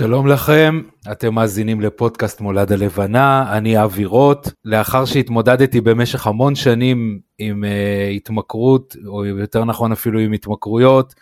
שלום לכם, אתם מאזינים לפודקאסט מולד הלבנה, אני אבי רוט. לאחר שהתמודדתי במשך המון שנים עם uh, התמכרות, או יותר נכון אפילו עם התמכרויות,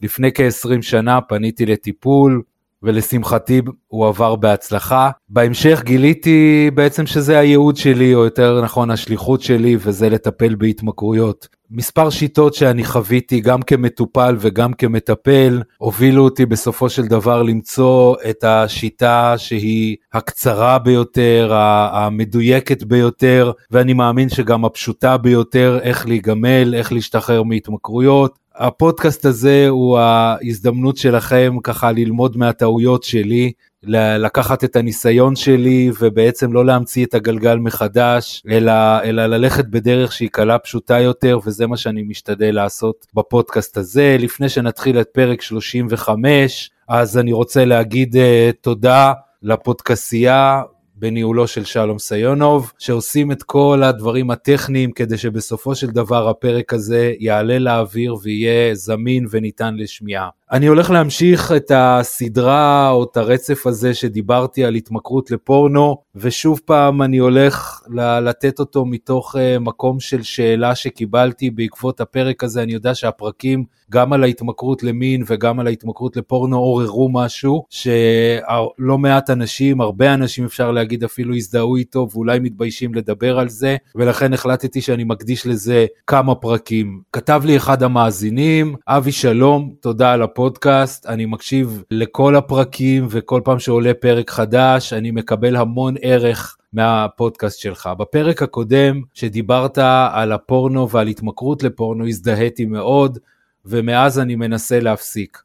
לפני כ-20 שנה פניתי לטיפול, ולשמחתי הוא עבר בהצלחה. בהמשך גיליתי בעצם שזה הייעוד שלי, או יותר נכון השליחות שלי, וזה לטפל בהתמכרויות. מספר שיטות שאני חוויתי גם כמטופל וגם כמטפל, הובילו אותי בסופו של דבר למצוא את השיטה שהיא הקצרה ביותר, המדויקת ביותר, ואני מאמין שגם הפשוטה ביותר, איך להיגמל, איך להשתחרר מהתמכרויות. הפודקאסט הזה הוא ההזדמנות שלכם ככה ללמוד מהטעויות שלי, לקחת את הניסיון שלי ובעצם לא להמציא את הגלגל מחדש, אלא, אלא ללכת בדרך שהיא קלה פשוטה יותר, וזה מה שאני משתדל לעשות בפודקאסט הזה. לפני שנתחיל את פרק 35, אז אני רוצה להגיד uh, תודה לפודקסייה בניהולו של שלום סיונוב, שעושים את כל הדברים הטכניים כדי שבסופו של דבר הפרק הזה יעלה לאוויר ויהיה זמין וניתן לשמיעה. אני הולך להמשיך את הסדרה או את הרצף הזה שדיברתי על התמכרות לפורנו, ושוב פעם אני הולך לתת אותו מתוך uh, מקום של שאלה שקיבלתי בעקבות הפרק הזה. אני יודע שהפרקים גם על ההתמכרות למין וגם על ההתמכרות לפורנו עוררו משהו שלא מעט אנשים, הרבה אנשים אפשר להגיד אפילו הזדהו איתו ואולי מתביישים לדבר על זה, ולכן החלטתי שאני מקדיש לזה כמה פרקים. כתב לי אחד המאזינים, אבי שלום, תודה על הפודקאסט, אני מקשיב לכל הפרקים וכל פעם שעולה פרק חדש אני מקבל המון ערך מהפודקאסט שלך. בפרק הקודם שדיברת על הפורנו ועל התמכרות לפורנו הזדהיתי מאוד ומאז אני מנסה להפסיק.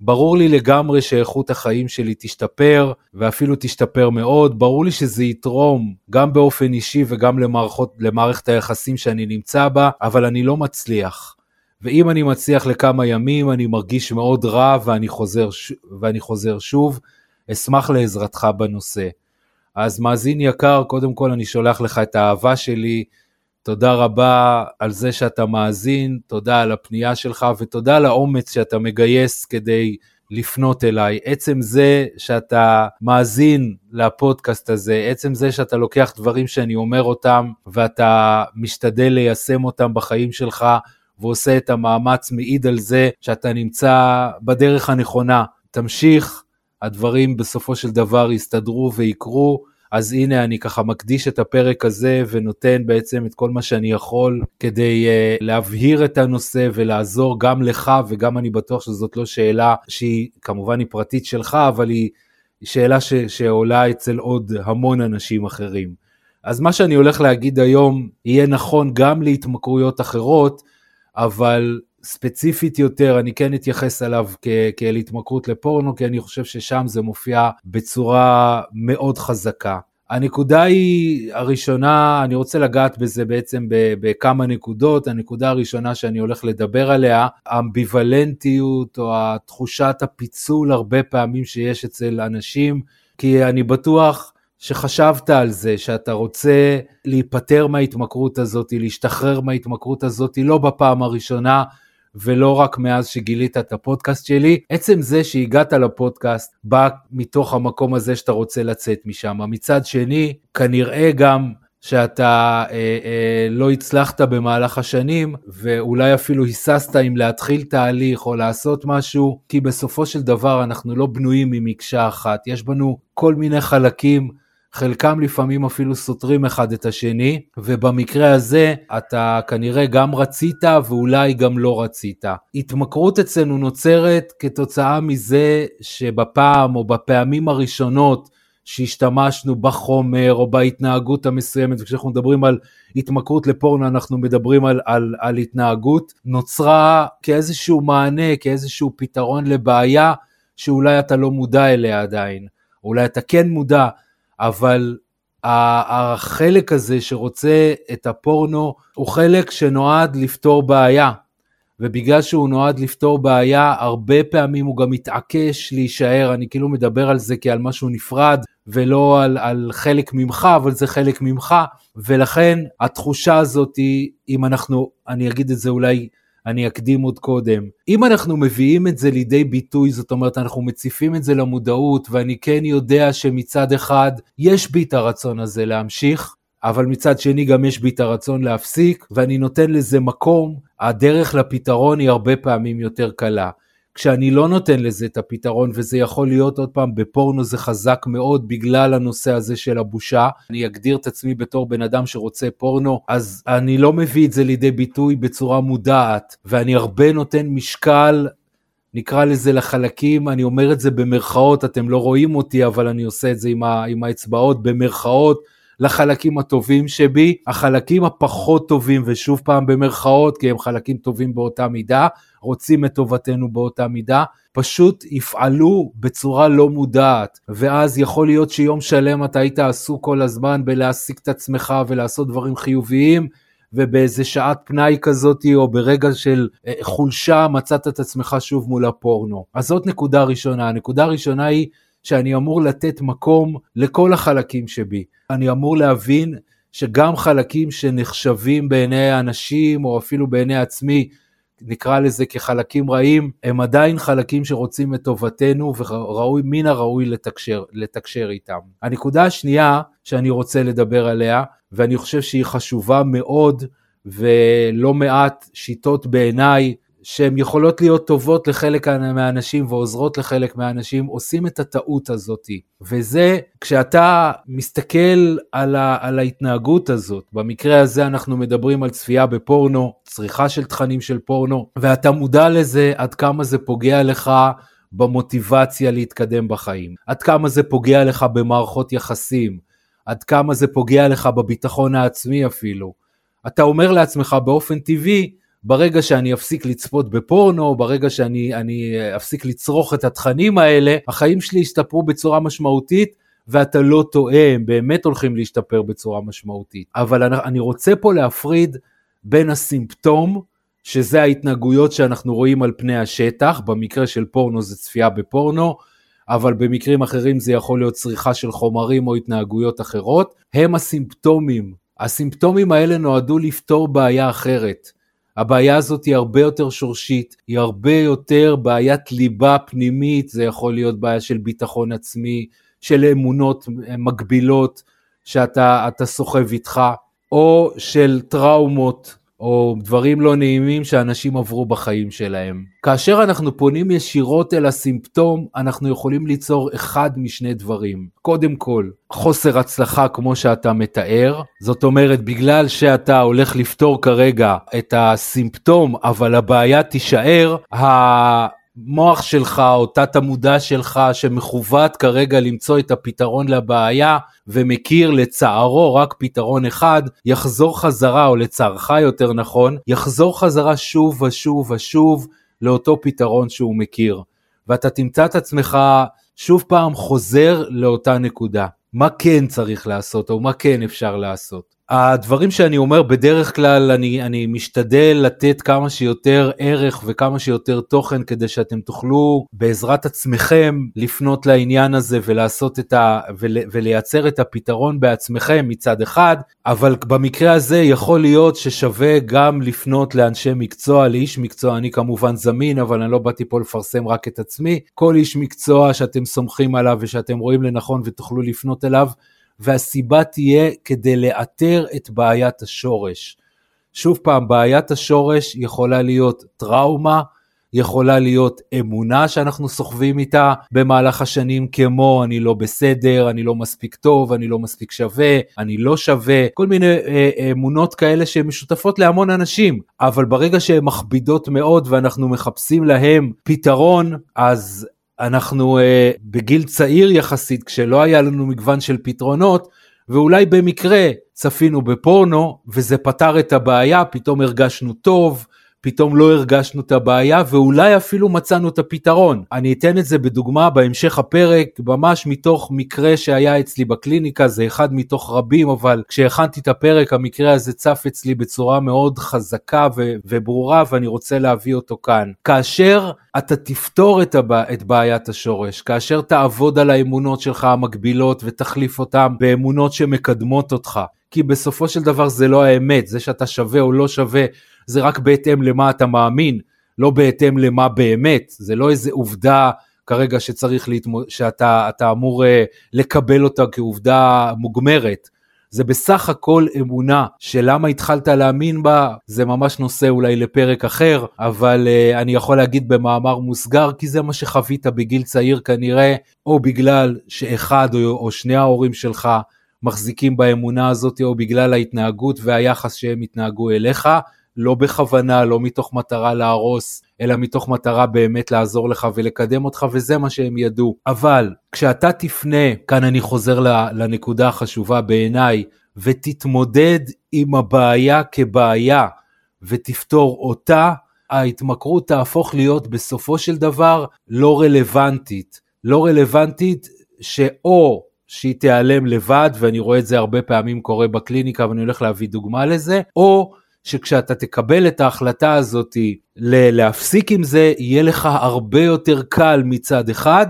ברור לי לגמרי שאיכות החיים שלי תשתפר, ואפילו תשתפר מאוד, ברור לי שזה יתרום גם באופן אישי וגם למערכות, למערכת היחסים שאני נמצא בה, אבל אני לא מצליח. ואם אני מצליח לכמה ימים, אני מרגיש מאוד רע ואני חוזר, ואני חוזר שוב. אשמח לעזרתך בנושא. אז מאזין יקר, קודם כל אני שולח לך את האהבה שלי, תודה רבה על זה שאתה מאזין, תודה על הפנייה שלך ותודה על האומץ שאתה מגייס כדי לפנות אליי. עצם זה שאתה מאזין לפודקאסט הזה, עצם זה שאתה לוקח דברים שאני אומר אותם ואתה משתדל ליישם אותם בחיים שלך, ועושה את המאמץ מעיד על זה שאתה נמצא בדרך הנכונה. תמשיך, הדברים בסופו של דבר יסתדרו ויקרו. אז הנה אני ככה מקדיש את הפרק הזה ונותן בעצם את כל מה שאני יכול כדי uh, להבהיר את הנושא ולעזור גם לך וגם אני בטוח שזאת לא שאלה שהיא כמובן היא פרטית שלך אבל היא שאלה ש, שעולה אצל עוד המון אנשים אחרים. אז מה שאני הולך להגיד היום יהיה נכון גם להתמכרויות אחרות אבל ספציפית יותר, אני כן אתייחס עליו כאל התמכרות לפורנו, כי אני חושב ששם זה מופיע בצורה מאוד חזקה. הנקודה היא הראשונה, אני רוצה לגעת בזה בעצם בכמה נקודות. הנקודה הראשונה שאני הולך לדבר עליה, האמביוולנטיות או תחושת הפיצול הרבה פעמים שיש אצל אנשים, כי אני בטוח שחשבת על זה, שאתה רוצה להיפטר מההתמכרות הזאת, להשתחרר מההתמכרות הזאת, לא בפעם הראשונה, ולא רק מאז שגילית את הפודקאסט שלי. עצם זה שהגעת לפודקאסט בא מתוך המקום הזה שאתה רוצה לצאת משם. מצד שני, כנראה גם שאתה אה, אה, לא הצלחת במהלך השנים, ואולי אפילו היססת אם להתחיל תהליך או לעשות משהו, כי בסופו של דבר אנחנו לא בנויים ממקשה אחת, יש בנו כל מיני חלקים חלקם לפעמים אפילו סותרים אחד את השני, ובמקרה הזה אתה כנראה גם רצית ואולי גם לא רצית. התמכרות אצלנו נוצרת כתוצאה מזה שבפעם או בפעמים הראשונות שהשתמשנו בחומר או בהתנהגות המסוימת, וכשאנחנו מדברים על התמכרות לפורנו אנחנו מדברים על, על, על התנהגות, נוצרה כאיזשהו מענה, כאיזשהו פתרון לבעיה שאולי אתה לא מודע אליה עדיין, אולי אתה כן מודע, אבל החלק הזה שרוצה את הפורנו הוא חלק שנועד לפתור בעיה. ובגלל שהוא נועד לפתור בעיה, הרבה פעמים הוא גם מתעקש להישאר, אני כאילו מדבר על זה כעל משהו נפרד, ולא על, על חלק ממך, אבל זה חלק ממך, ולכן התחושה הזאת, אם אנחנו, אני אגיד את זה אולי אני אקדים עוד קודם. אם אנחנו מביאים את זה לידי ביטוי, זאת אומרת, אנחנו מציפים את זה למודעות, ואני כן יודע שמצד אחד יש בי את הרצון הזה להמשיך, אבל מצד שני גם יש בי את הרצון להפסיק, ואני נותן לזה מקום, הדרך לפתרון היא הרבה פעמים יותר קלה. כשאני לא נותן לזה את הפתרון, וזה יכול להיות עוד פעם, בפורנו זה חזק מאוד בגלל הנושא הזה של הבושה. אני אגדיר את עצמי בתור בן אדם שרוצה פורנו, אז אני לא מביא את זה לידי ביטוי בצורה מודעת, ואני הרבה נותן משקל נקרא לזה לחלקים, אני אומר את זה במרכאות, אתם לא רואים אותי, אבל אני עושה את זה עם, ה, עם האצבעות, במרכאות, לחלקים הטובים שבי, החלקים הפחות טובים, ושוב פעם במרכאות, כי הם חלקים טובים באותה מידה, רוצים את טובתנו באותה מידה, פשוט יפעלו בצורה לא מודעת, ואז יכול להיות שיום שלם אתה היית עסוק כל הזמן בלהעסיק את עצמך ולעשות דברים חיוביים, ובאיזה שעת פנאי כזאת או ברגע של אה, חולשה מצאת את עצמך שוב מול הפורנו. אז זאת נקודה ראשונה. הנקודה הראשונה היא שאני אמור לתת מקום לכל החלקים שבי. אני אמור להבין שגם חלקים שנחשבים בעיני האנשים או אפילו בעיני עצמי נקרא לזה כחלקים רעים, הם עדיין חלקים שרוצים את טובתנו וראוי, מן הראוי לתקשר, לתקשר איתם. הנקודה השנייה שאני רוצה לדבר עליה, ואני חושב שהיא חשובה מאוד, ולא מעט שיטות בעיניי שהן יכולות להיות טובות לחלק מהאנשים ועוזרות לחלק מהאנשים, עושים את הטעות הזאת. וזה כשאתה מסתכל על, ה, על ההתנהגות הזאת, במקרה הזה אנחנו מדברים על צפייה בפורנו, צריכה של תכנים של פורנו, ואתה מודע לזה עד כמה זה פוגע לך במוטיבציה להתקדם בחיים, עד כמה זה פוגע לך במערכות יחסים, עד כמה זה פוגע לך בביטחון העצמי אפילו. אתה אומר לעצמך באופן טבעי, ברגע שאני אפסיק לצפות בפורנו, ברגע שאני אני אפסיק לצרוך את התכנים האלה, החיים שלי ישתפרו בצורה משמעותית, ואתה לא טועה, הם באמת הולכים להשתפר בצורה משמעותית. אבל אני רוצה פה להפריד בין הסימפטום, שזה ההתנהגויות שאנחנו רואים על פני השטח, במקרה של פורנו זה צפייה בפורנו, אבל במקרים אחרים זה יכול להיות צריכה של חומרים או התנהגויות אחרות, הם הסימפטומים. הסימפטומים האלה נועדו לפתור בעיה אחרת. הבעיה הזאת היא הרבה יותר שורשית, היא הרבה יותר בעיית ליבה פנימית, זה יכול להיות בעיה של ביטחון עצמי, של אמונות מגבילות שאתה סוחב איתך, או של טראומות או דברים לא נעימים שאנשים עברו בחיים שלהם. כאשר אנחנו פונים ישירות אל הסימפטום, אנחנו יכולים ליצור אחד משני דברים. קודם כל, חוסר הצלחה כמו שאתה מתאר, זאת אומרת, בגלל שאתה הולך לפתור כרגע את הסימפטום, אבל הבעיה תישאר, המוח שלך או תת המודע שלך שמכוות כרגע למצוא את הפתרון לבעיה ומכיר לצערו רק פתרון אחד, יחזור חזרה, או לצערך יותר נכון, יחזור חזרה שוב ושוב ושוב לאותו פתרון שהוא מכיר. ואתה תמצא את עצמך שוב פעם חוזר לאותה נקודה. מה כן צריך לעשות, או מה כן אפשר לעשות. הדברים שאני אומר בדרך כלל אני, אני משתדל לתת כמה שיותר ערך וכמה שיותר תוכן כדי שאתם תוכלו בעזרת עצמכם לפנות לעניין הזה ולעשות את ה... ול, ולייצר את הפתרון בעצמכם מצד אחד, אבל במקרה הזה יכול להיות ששווה גם לפנות לאנשי מקצוע, לאיש מקצוע, אני כמובן זמין אבל אני לא באתי פה לפרסם רק את עצמי, כל איש מקצוע שאתם סומכים עליו ושאתם רואים לנכון ותוכלו לפנות אליו והסיבה תהיה כדי לאתר את בעיית השורש. שוב פעם, בעיית השורש יכולה להיות טראומה, יכולה להיות אמונה שאנחנו סוחבים איתה במהלך השנים, כמו אני לא בסדר, אני לא מספיק טוב, אני לא מספיק שווה, אני לא שווה, כל מיני אה, אמונות כאלה שהן משותפות להמון אנשים, אבל ברגע שהן מכבידות מאוד ואנחנו מחפשים להם פתרון, אז אנחנו uh, בגיל צעיר יחסית, כשלא היה לנו מגוון של פתרונות, ואולי במקרה צפינו בפורנו, וזה פתר את הבעיה, פתאום הרגשנו טוב, פתאום לא הרגשנו את הבעיה ואולי אפילו מצאנו את הפתרון. אני אתן את זה בדוגמה בהמשך הפרק, ממש מתוך מקרה שהיה אצלי בקליניקה, זה אחד מתוך רבים, אבל כשהכנתי את הפרק המקרה הזה צף אצלי בצורה מאוד חזקה ו- וברורה ואני רוצה להביא אותו כאן. כאשר אתה תפתור את, הבע... את בעיית השורש, כאשר תעבוד על האמונות שלך המקבילות ותחליף אותן באמונות שמקדמות אותך, כי בסופו של דבר זה לא האמת, זה שאתה שווה או לא שווה זה רק בהתאם למה אתה מאמין, לא בהתאם למה באמת, זה לא איזה עובדה כרגע שצריך להתמוד... שאתה אמור uh, לקבל אותה כעובדה מוגמרת. זה בסך הכל אמונה שלמה התחלת להאמין בה זה ממש נושא אולי לפרק אחר אבל uh, אני יכול להגיד במאמר מוסגר כי זה מה שחווית בגיל צעיר כנראה או בגלל שאחד או, או שני ההורים שלך מחזיקים באמונה הזאת או בגלל ההתנהגות והיחס שהם התנהגו אליך לא בכוונה, לא מתוך מטרה להרוס, אלא מתוך מטרה באמת לעזור לך ולקדם אותך, וזה מה שהם ידעו. אבל כשאתה תפנה, כאן אני חוזר לנקודה החשובה בעיניי, ותתמודד עם הבעיה כבעיה, ותפתור אותה, ההתמכרות תהפוך להיות בסופו של דבר לא רלוונטית. לא רלוונטית שאו שהיא תיעלם לבד, ואני רואה את זה הרבה פעמים קורה בקליניקה ואני הולך להביא דוגמה לזה, או שכשאתה תקבל את ההחלטה הזאת להפסיק עם זה, יהיה לך הרבה יותר קל מצד אחד,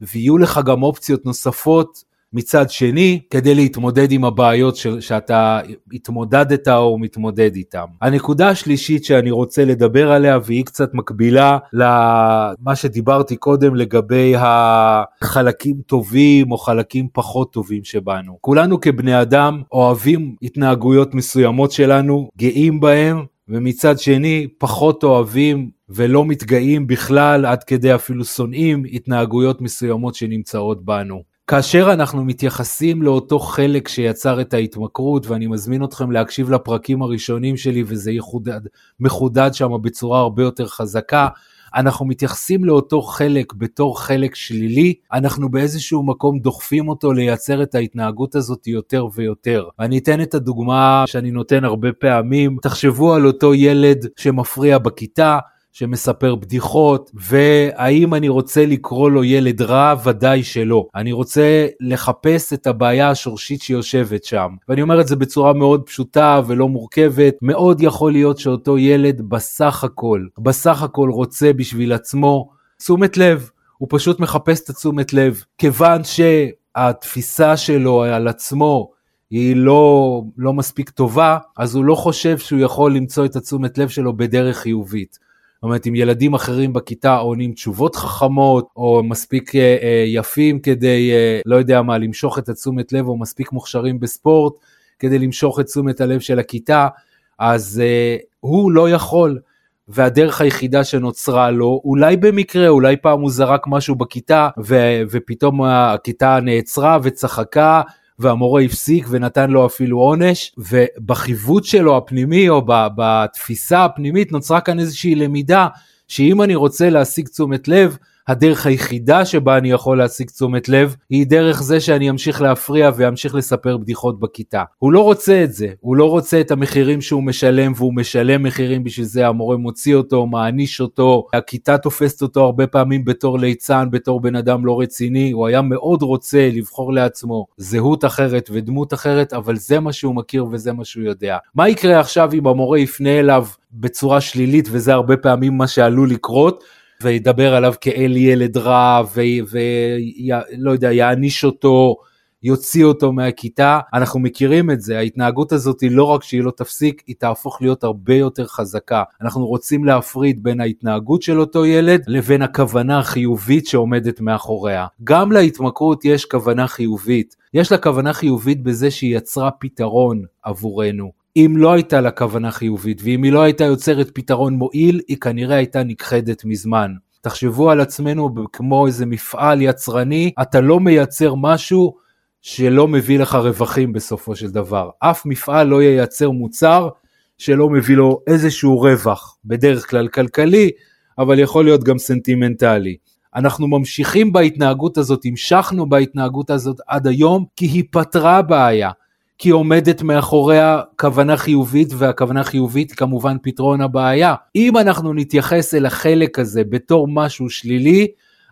ויהיו לך גם אופציות נוספות מצד שני, כדי להתמודד עם הבעיות ש- שאתה התמודדת או מתמודד איתן. הנקודה השלישית שאני רוצה לדבר עליה, והיא קצת מקבילה למה שדיברתי קודם לגבי החלקים טובים או חלקים פחות טובים שבנו. כולנו כבני אדם אוהבים התנהגויות מסוימות שלנו, גאים בהם, ומצד שני פחות אוהבים ולא מתגאים בכלל עד כדי אפילו שונאים התנהגויות מסוימות שנמצאות בנו. כאשר אנחנו מתייחסים לאותו חלק שיצר את ההתמכרות, ואני מזמין אתכם להקשיב לפרקים הראשונים שלי וזה יחודד, מחודד שם בצורה הרבה יותר חזקה, אנחנו מתייחסים לאותו חלק בתור חלק שלילי, אנחנו באיזשהו מקום דוחפים אותו לייצר את ההתנהגות הזאת יותר ויותר. אני אתן את הדוגמה שאני נותן הרבה פעמים, תחשבו על אותו ילד שמפריע בכיתה, שמספר בדיחות, והאם אני רוצה לקרוא לו ילד רע? ודאי שלא. אני רוצה לחפש את הבעיה השורשית שיושבת שם. ואני אומר את זה בצורה מאוד פשוטה ולא מורכבת, מאוד יכול להיות שאותו ילד בסך הכל, בסך הכל רוצה בשביל עצמו תשומת לב. הוא פשוט מחפש את התשומת לב. כיוון שהתפיסה שלו על עצמו היא לא, לא מספיק טובה, אז הוא לא חושב שהוא יכול למצוא את התשומת לב שלו בדרך חיובית. זאת אומרת, אם ילדים אחרים בכיתה עונים תשובות חכמות, או מספיק אה, אה, יפים כדי, אה, לא יודע מה, למשוך את התשומת לב, או מספיק מוכשרים בספורט כדי למשוך את תשומת הלב של הכיתה, אז אה, הוא לא יכול. והדרך היחידה שנוצרה לו, אולי במקרה, אולי פעם הוא זרק משהו בכיתה, ו- ופתאום הכיתה נעצרה וצחקה, והמורה הפסיק ונתן לו אפילו עונש, ובחיווט שלו הפנימי או בתפיסה הפנימית נוצרה כאן איזושהי למידה שאם אני רוצה להשיג תשומת לב, הדרך היחידה שבה אני יכול להשיג תשומת לב היא דרך זה שאני אמשיך להפריע ואמשיך לספר בדיחות בכיתה. הוא לא רוצה את זה, הוא לא רוצה את המחירים שהוא משלם והוא משלם מחירים בשביל זה, המורה מוציא אותו, מעניש אותו, הכיתה תופסת אותו הרבה פעמים בתור ליצן, בתור בן אדם לא רציני, הוא היה מאוד רוצה לבחור לעצמו זהות אחרת ודמות אחרת, אבל זה מה שהוא מכיר וזה מה שהוא יודע. מה יקרה עכשיו אם המורה יפנה אליו בצורה שלילית, וזה הרבה פעמים מה שעלול לקרות, וידבר עליו כאל ילד רע, ולא יודע, יעניש אותו, יוציא אותו מהכיתה. אנחנו מכירים את זה, ההתנהגות הזאת היא לא רק שהיא לא תפסיק, היא תהפוך להיות הרבה יותר חזקה. אנחנו רוצים להפריד בין ההתנהגות של אותו ילד לבין הכוונה החיובית שעומדת מאחוריה. גם להתמכרות יש כוונה חיובית. יש לה כוונה חיובית בזה שהיא יצרה פתרון עבורנו. אם לא הייתה לה כוונה חיובית, ואם היא לא הייתה יוצרת פתרון מועיל, היא כנראה הייתה נכחדת מזמן. תחשבו על עצמנו כמו איזה מפעל יצרני, אתה לא מייצר משהו שלא מביא לך רווחים בסופו של דבר. אף מפעל לא ייצר מוצר שלא מביא לו איזשהו רווח, בדרך כלל כלכלי, אבל יכול להיות גם סנטימנטלי. אנחנו ממשיכים בהתנהגות הזאת, המשכנו בהתנהגות הזאת עד היום, כי היא פתרה בעיה. כי עומדת מאחוריה כוונה חיובית, והכוונה חיובית היא כמובן פתרון הבעיה. אם אנחנו נתייחס אל החלק הזה בתור משהו שלילי,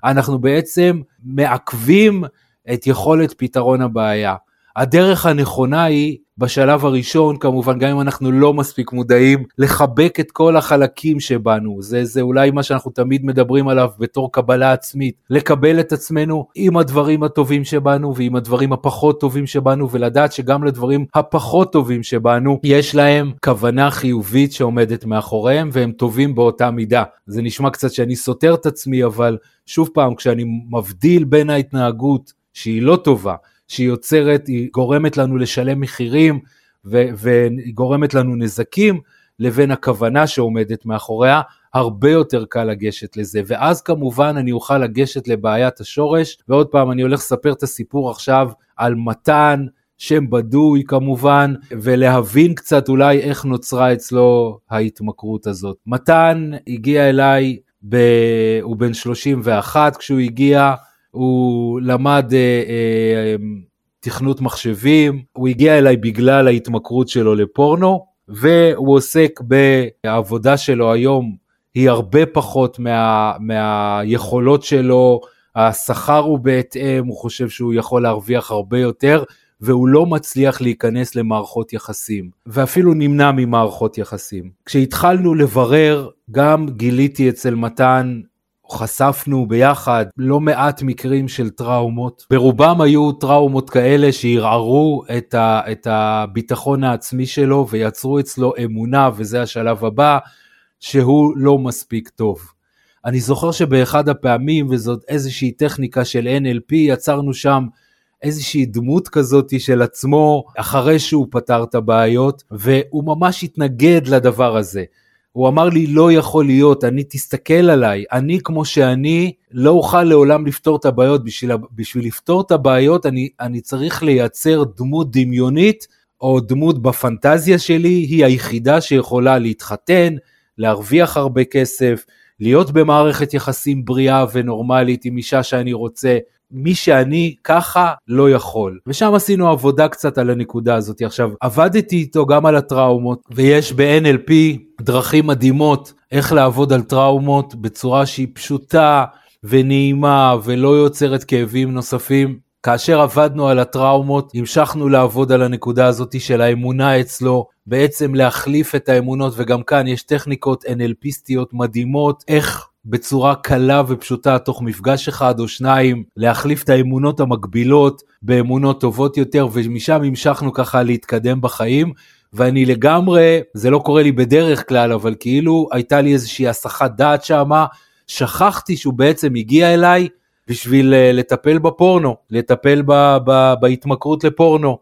אנחנו בעצם מעכבים את יכולת פתרון הבעיה. הדרך הנכונה היא בשלב הראשון, כמובן, גם אם אנחנו לא מספיק מודעים, לחבק את כל החלקים שבנו. זה, זה אולי מה שאנחנו תמיד מדברים עליו בתור קבלה עצמית. לקבל את עצמנו עם הדברים הטובים שבנו ועם הדברים הפחות טובים שבנו, ולדעת שגם לדברים הפחות טובים שבנו, יש להם כוונה חיובית שעומדת מאחוריהם, והם טובים באותה מידה. זה נשמע קצת שאני סותר את עצמי, אבל שוב פעם, כשאני מבדיל בין ההתנהגות שהיא לא טובה, שהיא יוצרת, היא גורמת לנו לשלם מחירים וגורמת לנו נזקים, לבין הכוונה שעומדת מאחוריה, הרבה יותר קל לגשת לזה. ואז כמובן אני אוכל לגשת לבעיית השורש, ועוד פעם אני הולך לספר את הסיפור עכשיו על מתן, שם בדוי כמובן, ולהבין קצת אולי איך נוצרה אצלו ההתמכרות הזאת. מתן הגיע אליי, ב... הוא בן 31 כשהוא הגיע, הוא למד אה, אה, תכנות מחשבים, הוא הגיע אליי בגלל ההתמכרות שלו לפורנו, והוא עוסק בעבודה שלו היום, היא הרבה פחות מה, מהיכולות שלו, השכר הוא בהתאם, הוא חושב שהוא יכול להרוויח הרבה יותר, והוא לא מצליח להיכנס למערכות יחסים, ואפילו נמנע ממערכות יחסים. כשהתחלנו לברר, גם גיליתי אצל מתן חשפנו ביחד לא מעט מקרים של טראומות. ברובם היו טראומות כאלה שערערו את, ה, את הביטחון העצמי שלו ויצרו אצלו אמונה, וזה השלב הבא, שהוא לא מספיק טוב. אני זוכר שבאחד הפעמים, וזאת איזושהי טכניקה של NLP, יצרנו שם איזושהי דמות כזאת של עצמו, אחרי שהוא פתר את הבעיות, והוא ממש התנגד לדבר הזה. הוא אמר לי, לא יכול להיות, אני, תסתכל עליי, אני כמו שאני, לא אוכל לעולם לפתור את הבעיות. בשביל, בשביל לפתור את הבעיות, אני, אני צריך לייצר דמות דמיונית, או דמות בפנטזיה שלי, היא היחידה שיכולה להתחתן, להרוויח הרבה כסף, להיות במערכת יחסים בריאה ונורמלית עם אישה שאני רוצה, מי שאני ככה לא יכול. ושם עשינו עבודה קצת על הנקודה הזאת. עכשיו, עבדתי איתו גם על הטראומות, ויש ב-NLP דרכים מדהימות איך לעבוד על טראומות בצורה שהיא פשוטה ונעימה ולא יוצרת כאבים נוספים. כאשר עבדנו על הטראומות, המשכנו לעבוד על הנקודה הזאת של האמונה אצלו, בעצם להחליף את האמונות, וגם כאן יש טכניקות NLPיסטיות מדהימות, איך בצורה קלה ופשוטה תוך מפגש אחד או שניים, להחליף את האמונות המקבילות באמונות טובות יותר, ומשם המשכנו ככה להתקדם בחיים. ואני לגמרי, זה לא קורה לי בדרך כלל, אבל כאילו הייתה לי איזושהי הסחת דעת שמה, שכחתי שהוא בעצם הגיע אליי בשביל אה, לטפל בפורנו, לטפל ב, ב, בהתמכרות לפורנו.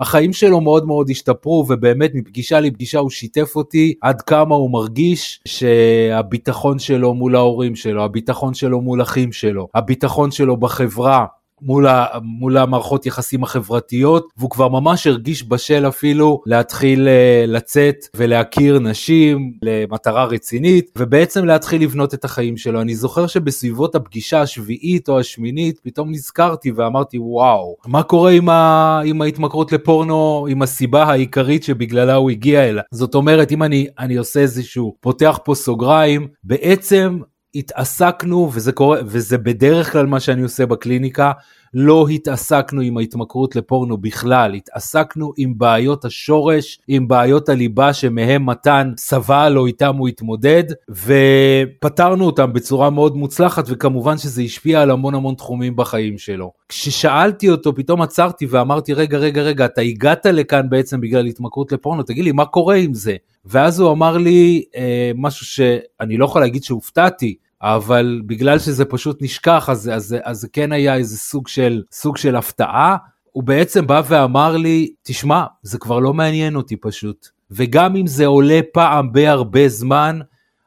החיים שלו מאוד מאוד השתפרו ובאמת מפגישה לפגישה הוא שיתף אותי עד כמה הוא מרגיש שהביטחון שלו מול ההורים שלו, הביטחון שלו מול אחים שלו, הביטחון שלו בחברה, מול, ה, מול המערכות יחסים החברתיות, והוא כבר ממש הרגיש בשל אפילו להתחיל uh, לצאת ולהכיר נשים למטרה רצינית, ובעצם להתחיל לבנות את החיים שלו. אני זוכר שבסביבות הפגישה השביעית או השמינית, פתאום נזכרתי ואמרתי, וואו, מה קורה עם, ה, עם ההתמכרות לפורנו, עם הסיבה העיקרית שבגללה הוא הגיע אליה? זאת אומרת, אם אני, אני עושה איזשהו, פותח פה סוגריים, בעצם התעסקנו, וזה קורה, וזה בדרך כלל מה שאני עושה בקליניקה, לא התעסקנו עם ההתמכרות לפורנו בכלל, התעסקנו עם בעיות השורש, עם בעיות הליבה שמהם מתן סבל או איתם הוא התמודד, ופתרנו אותם בצורה מאוד מוצלחת, וכמובן שזה השפיע על המון המון תחומים בחיים שלו. כששאלתי אותו, פתאום עצרתי ואמרתי, רגע, רגע, רגע, אתה הגעת לכאן בעצם בגלל התמכרות לפורנו, תגיד לי, מה קורה עם זה? ואז הוא אמר לי אה, משהו שאני לא יכול להגיד שהופתעתי, אבל בגלל שזה פשוט נשכח, אז, זה כן היה איזה סוג של, סוג של הפתעה. הוא בעצם בא ואמר לי, תשמע, זה כבר לא מעניין אותי פשוט. וגם אם זה עולה פעם בהרבה זמן,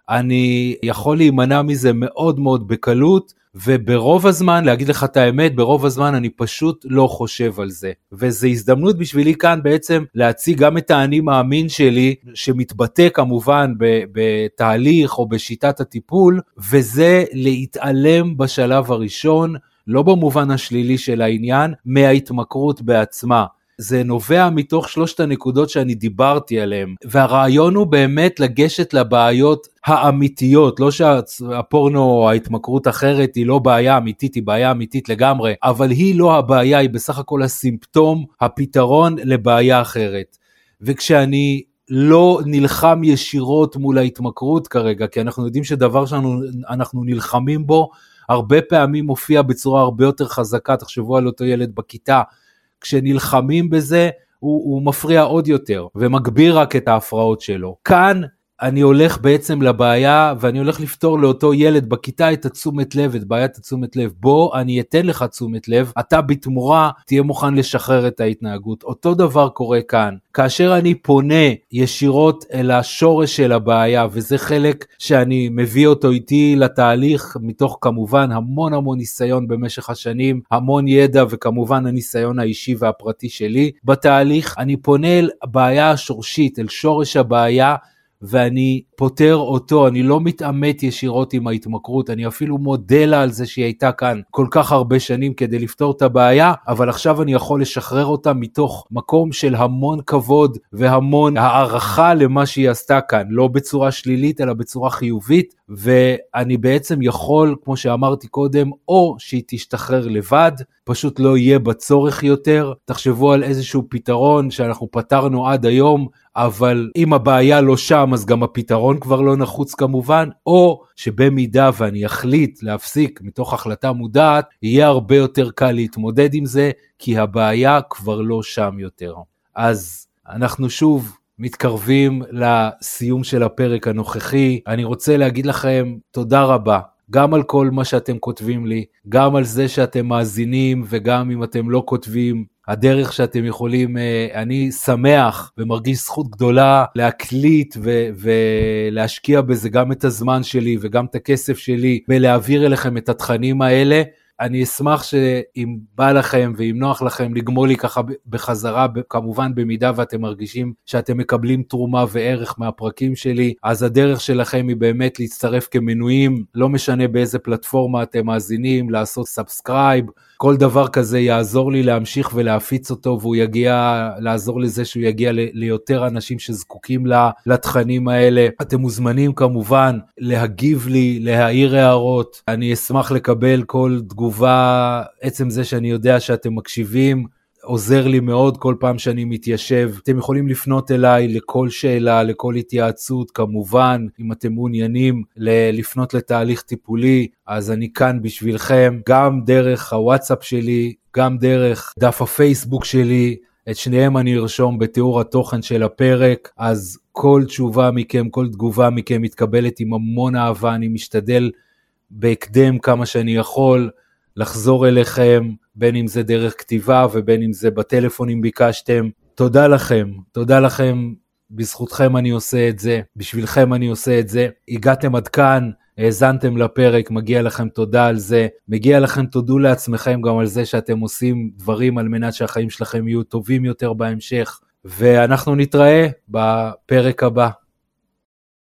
אני יכול להימנע מזה מאוד מאוד בקלות, וברוב הזמן, להגיד לך את האמת, ברוב הזמן אני פשוט לא חושב על זה. וזו הזדמנות בשבילי כאן בעצם להציג גם את האני מאמין שלי, שמתבטא כמובן בתהליך או בשיטת הטיפול, וזה להתעלם בשלב הראשון, לא במובן השלילי של העניין, מההתמכרות בעצמה. זה נובע מתוך שלושת הנקודות שאני דיברתי עליהן, והרעיון הוא באמת לגשת לבעיות האמיתיות, לא שהפורנו או ההתמכרות אחרת היא לא בעיה אמיתית, היא בעיה אמיתית לגמרי, אבל היא לא הבעיה, היא בסך הכל הסימפטום, הפתרון לבעיה אחרת. וכשאני לא נלחם ישירות מול ההתמכרות כרגע, כי אנחנו יודעים שדבר שאנחנו נלחמים בו, הרבה פעמים מופיע בצורה הרבה יותר חזקה, תחשבו על אותו ילד בכיתה, כשנלחמים בזה, הוא, הוא מפריע עוד יותר, ומגביר רק את ההפרעות שלו. כאן אני הולך בעצם לבעיה ואני הולך לפתור לאותו ילד בכיתה את התשומת לב, את בעיית התשומת לב. בוא, אני אתן לך תשומת לב, אתה בתמורה תהיה מוכן לשחרר את ההתנהגות. אותו דבר קורה כאן. כאשר אני פונה ישירות אל השורש של הבעיה, וזה חלק שאני מביא אותו איתי לתהליך, מתוך כמובן המון המון ניסיון במשך השנים, המון ידע וכמובן הניסיון האישי והפרטי שלי בתהליך, אני פונה אל הבעיה השורשית, אל שורש הבעיה. ואני פותר אותו, אני לא מתעמת ישירות עם ההתמכרות, אני אפילו מודה לה על זה שהיא הייתה כאן כל כך הרבה שנים כדי לפתור את הבעיה, אבל עכשיו אני יכול לשחרר אותה מתוך מקום של המון כבוד והמון הערכה למה שהיא עשתה כאן, לא בצורה שלילית אלא בצורה חיובית, ואני בעצם יכול, כמו שאמרתי קודם, או שהיא תשתחרר לבד, פשוט לא יהיה בצורך יותר. תחשבו על איזשהו פתרון שאנחנו פתרנו עד היום, אבל אם הבעיה לא שם אז גם הפתרון כבר לא נחוץ כמובן, או שבמידה ואני אחליט להפסיק מתוך החלטה מודעת, יהיה הרבה יותר קל להתמודד עם זה, כי הבעיה כבר לא שם יותר. אז אנחנו שוב מתקרבים לסיום של הפרק הנוכחי. אני רוצה להגיד לכם תודה רבה. גם על כל מה שאתם כותבים לי, גם על זה שאתם מאזינים וגם אם אתם לא כותבים, הדרך שאתם יכולים, אה, אני שמח ומרגיש זכות גדולה להקליט ו- ולהשקיע בזה גם את הזמן שלי וגם את הכסף שלי ולהעביר אליכם את התכנים האלה. אני אשמח שאם בא לכם ואם נוח לכם לגמול לי ככה בחזרה, כמובן במידה ואתם מרגישים שאתם מקבלים תרומה וערך מהפרקים שלי, אז הדרך שלכם היא באמת להצטרף כמנויים, לא משנה באיזה פלטפורמה אתם מאזינים, לעשות subscribe. כל דבר כזה יעזור לי להמשיך ולהפיץ אותו והוא יגיע, לעזור לזה שהוא יגיע ליותר אנשים שזקוקים לתכנים האלה. אתם מוזמנים כמובן להגיב לי, להעיר הערות, אני אשמח לקבל כל תגובה, עצם זה שאני יודע שאתם מקשיבים. עוזר לי מאוד כל פעם שאני מתיישב. אתם יכולים לפנות אליי לכל שאלה, לכל התייעצות, כמובן, אם אתם מעוניינים לפנות לתהליך טיפולי, אז אני כאן בשבילכם, גם דרך הוואטסאפ שלי, גם דרך דף הפייסבוק שלי. את שניהם אני ארשום בתיאור התוכן של הפרק, אז כל תשובה מכם, כל תגובה מכם מתקבלת עם המון אהבה, אני משתדל בהקדם כמה שאני יכול לחזור אליכם, בין אם זה דרך כתיבה ובין אם זה בטלפון אם ביקשתם. תודה לכם, תודה לכם, בזכותכם אני עושה את זה, בשבילכם אני עושה את זה. הגעתם עד כאן, האזנתם לפרק, מגיע לכם תודה על זה. מגיע לכם תודו לעצמכם גם על זה שאתם עושים דברים על מנת שהחיים שלכם יהיו טובים יותר בהמשך. ואנחנו נתראה בפרק הבא.